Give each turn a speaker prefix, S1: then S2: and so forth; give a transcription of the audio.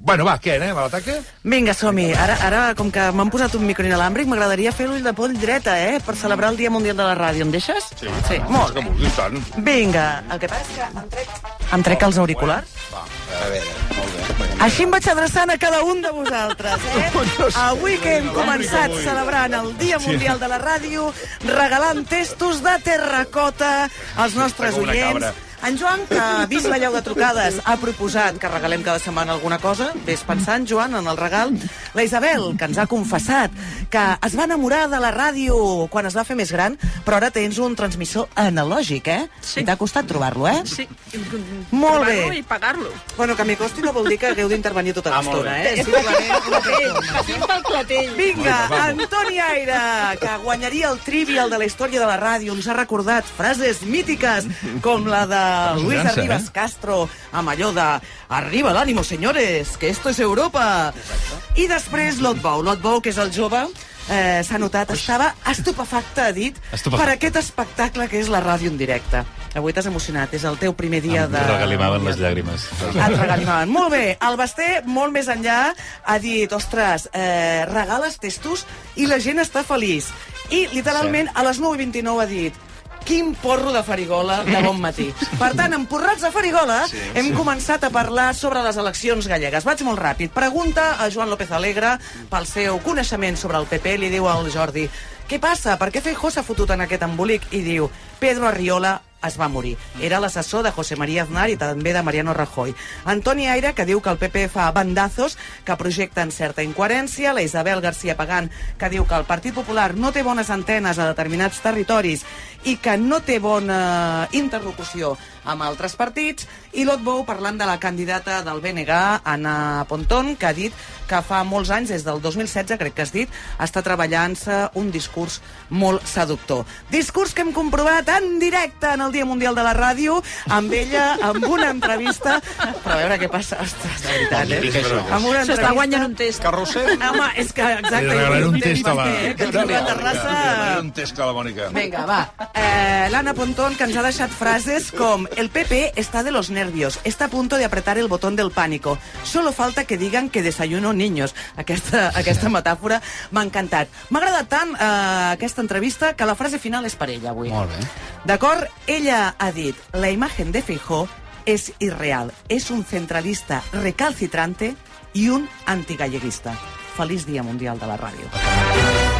S1: Bueno, va, què, anem a l'ataque?
S2: Vinga, som-hi. Ara, ara, com que m'han posat un micro inalàmbric, m'agradaria fer l'ull de poll dreta, eh? Per celebrar el Dia Mundial de la Ràdio. Em deixes?
S1: Sí.
S2: Sí, molt
S1: Que vulguis tant.
S2: Vinga, el que passa és que em trec, em trec els auriculars.
S1: Va,
S3: A veure, molt bé.
S2: Així em vaig adreçant a cada un de vosaltres, eh? Avui que hem començat celebrant el Dia Mundial de la Ràdio, regalant testos de terracota als nostres oients. En Joan, que ha vist la llau de trucades, ha proposat que regalem cada setmana alguna cosa. Ves pensant, Joan, en el regal. La Isabel, que ens ha confessat que es va enamorar de la ràdio quan es va fer més gran, però ara tens un transmissor analògic, eh?
S4: Sí.
S2: I t'ha costat trobar-lo, eh?
S4: Sí.
S2: Molt
S4: Trobar-lo
S2: bé.
S4: I pagar-lo.
S2: Bueno, que m'hi costi no vol dir que hagueu d'intervenir tota
S3: Ah,
S2: l'estona,
S3: bé.
S2: eh? Simplement una persona.
S4: Patim pel clatell.
S2: Vinga, Antoni Aire, que guanyaria el trivial de la història de la ràdio, ens ha recordat frases mítiques com la de Luis Arribas
S1: eh?
S2: Castro, amb allò de Arriba el ánimo, señores, que esto es Europa. I després Lotbou. Lotbou, que és el jove, eh, s'ha notat, estava estupefacte, ha dit,
S5: Estupefacte.
S2: per aquest espectacle que és la ràdio en directe. Avui t'has emocionat, és el teu primer dia
S5: Em
S2: de...
S5: regalimaven les llàgrimes.
S2: Et regalimaven. Molt bé. El Basté, molt més enllà, ha dit, ostres, eh, regales testos i la gent està feliç. I, literalment, a les 9.29 ha dit quin porro de farigola de bon matí. Per tant, en porrats de farigola sí, hem sí. començat a parlar sobre les eleccions gallegues. Vaig molt ràpid. Pregunta a Joan López Alegre pel seu coneixement sobre el PP. Li diu al Jordi, què passa? Per què Feijó s'ha fotut en aquest embolic? I diu, Pedro Arriola es va morir. Era l'assessor de José María Aznar i també de Mariano Rajoy. Antoni Aire, que diu que el PP fa bandazos, que projecten certa incoherència. La Isabel García Pagán, que diu que el Partit Popular no té bones antenes a determinats territoris i que no té bona interlocució amb altres partits. I Lotbou parlant de la candidata del BNG, Anna Pontón, que ha dit que fa molts anys, des del 2016, crec que has dit, està treballant-se un discurs molt seductor. Discurs que hem comprovat en directe en el Dia Mundial de la Ràdio, amb ella, amb una entrevista... Però a veure què passa. Ostres, de veritat, eh? Amb una
S4: S'està guanyant un test.
S3: Carrusel.
S2: Home, és que exacte...
S1: Li regalaré un test a la...
S2: Que ens
S1: Li regalaré un test a la Mònica.
S2: Venga, va. Eh, L'Anna Pontón, que ens ha deixat frases com El PP está de los nervios, está a punto de apretar el botón del pánico. Solo falta que digan que desayuno niños. Aquesta, aquesta metàfora m'ha encantat. M'ha agradat tant eh, aquesta entrevista que la frase final és per ella avui.
S3: Molt bé.
S2: D'acord? Ella ha dit La imagen de Feijó es irreal. Es un centralista recalcitrante y un antigalleguista. Feliç Dia Mundial de la Ràdio.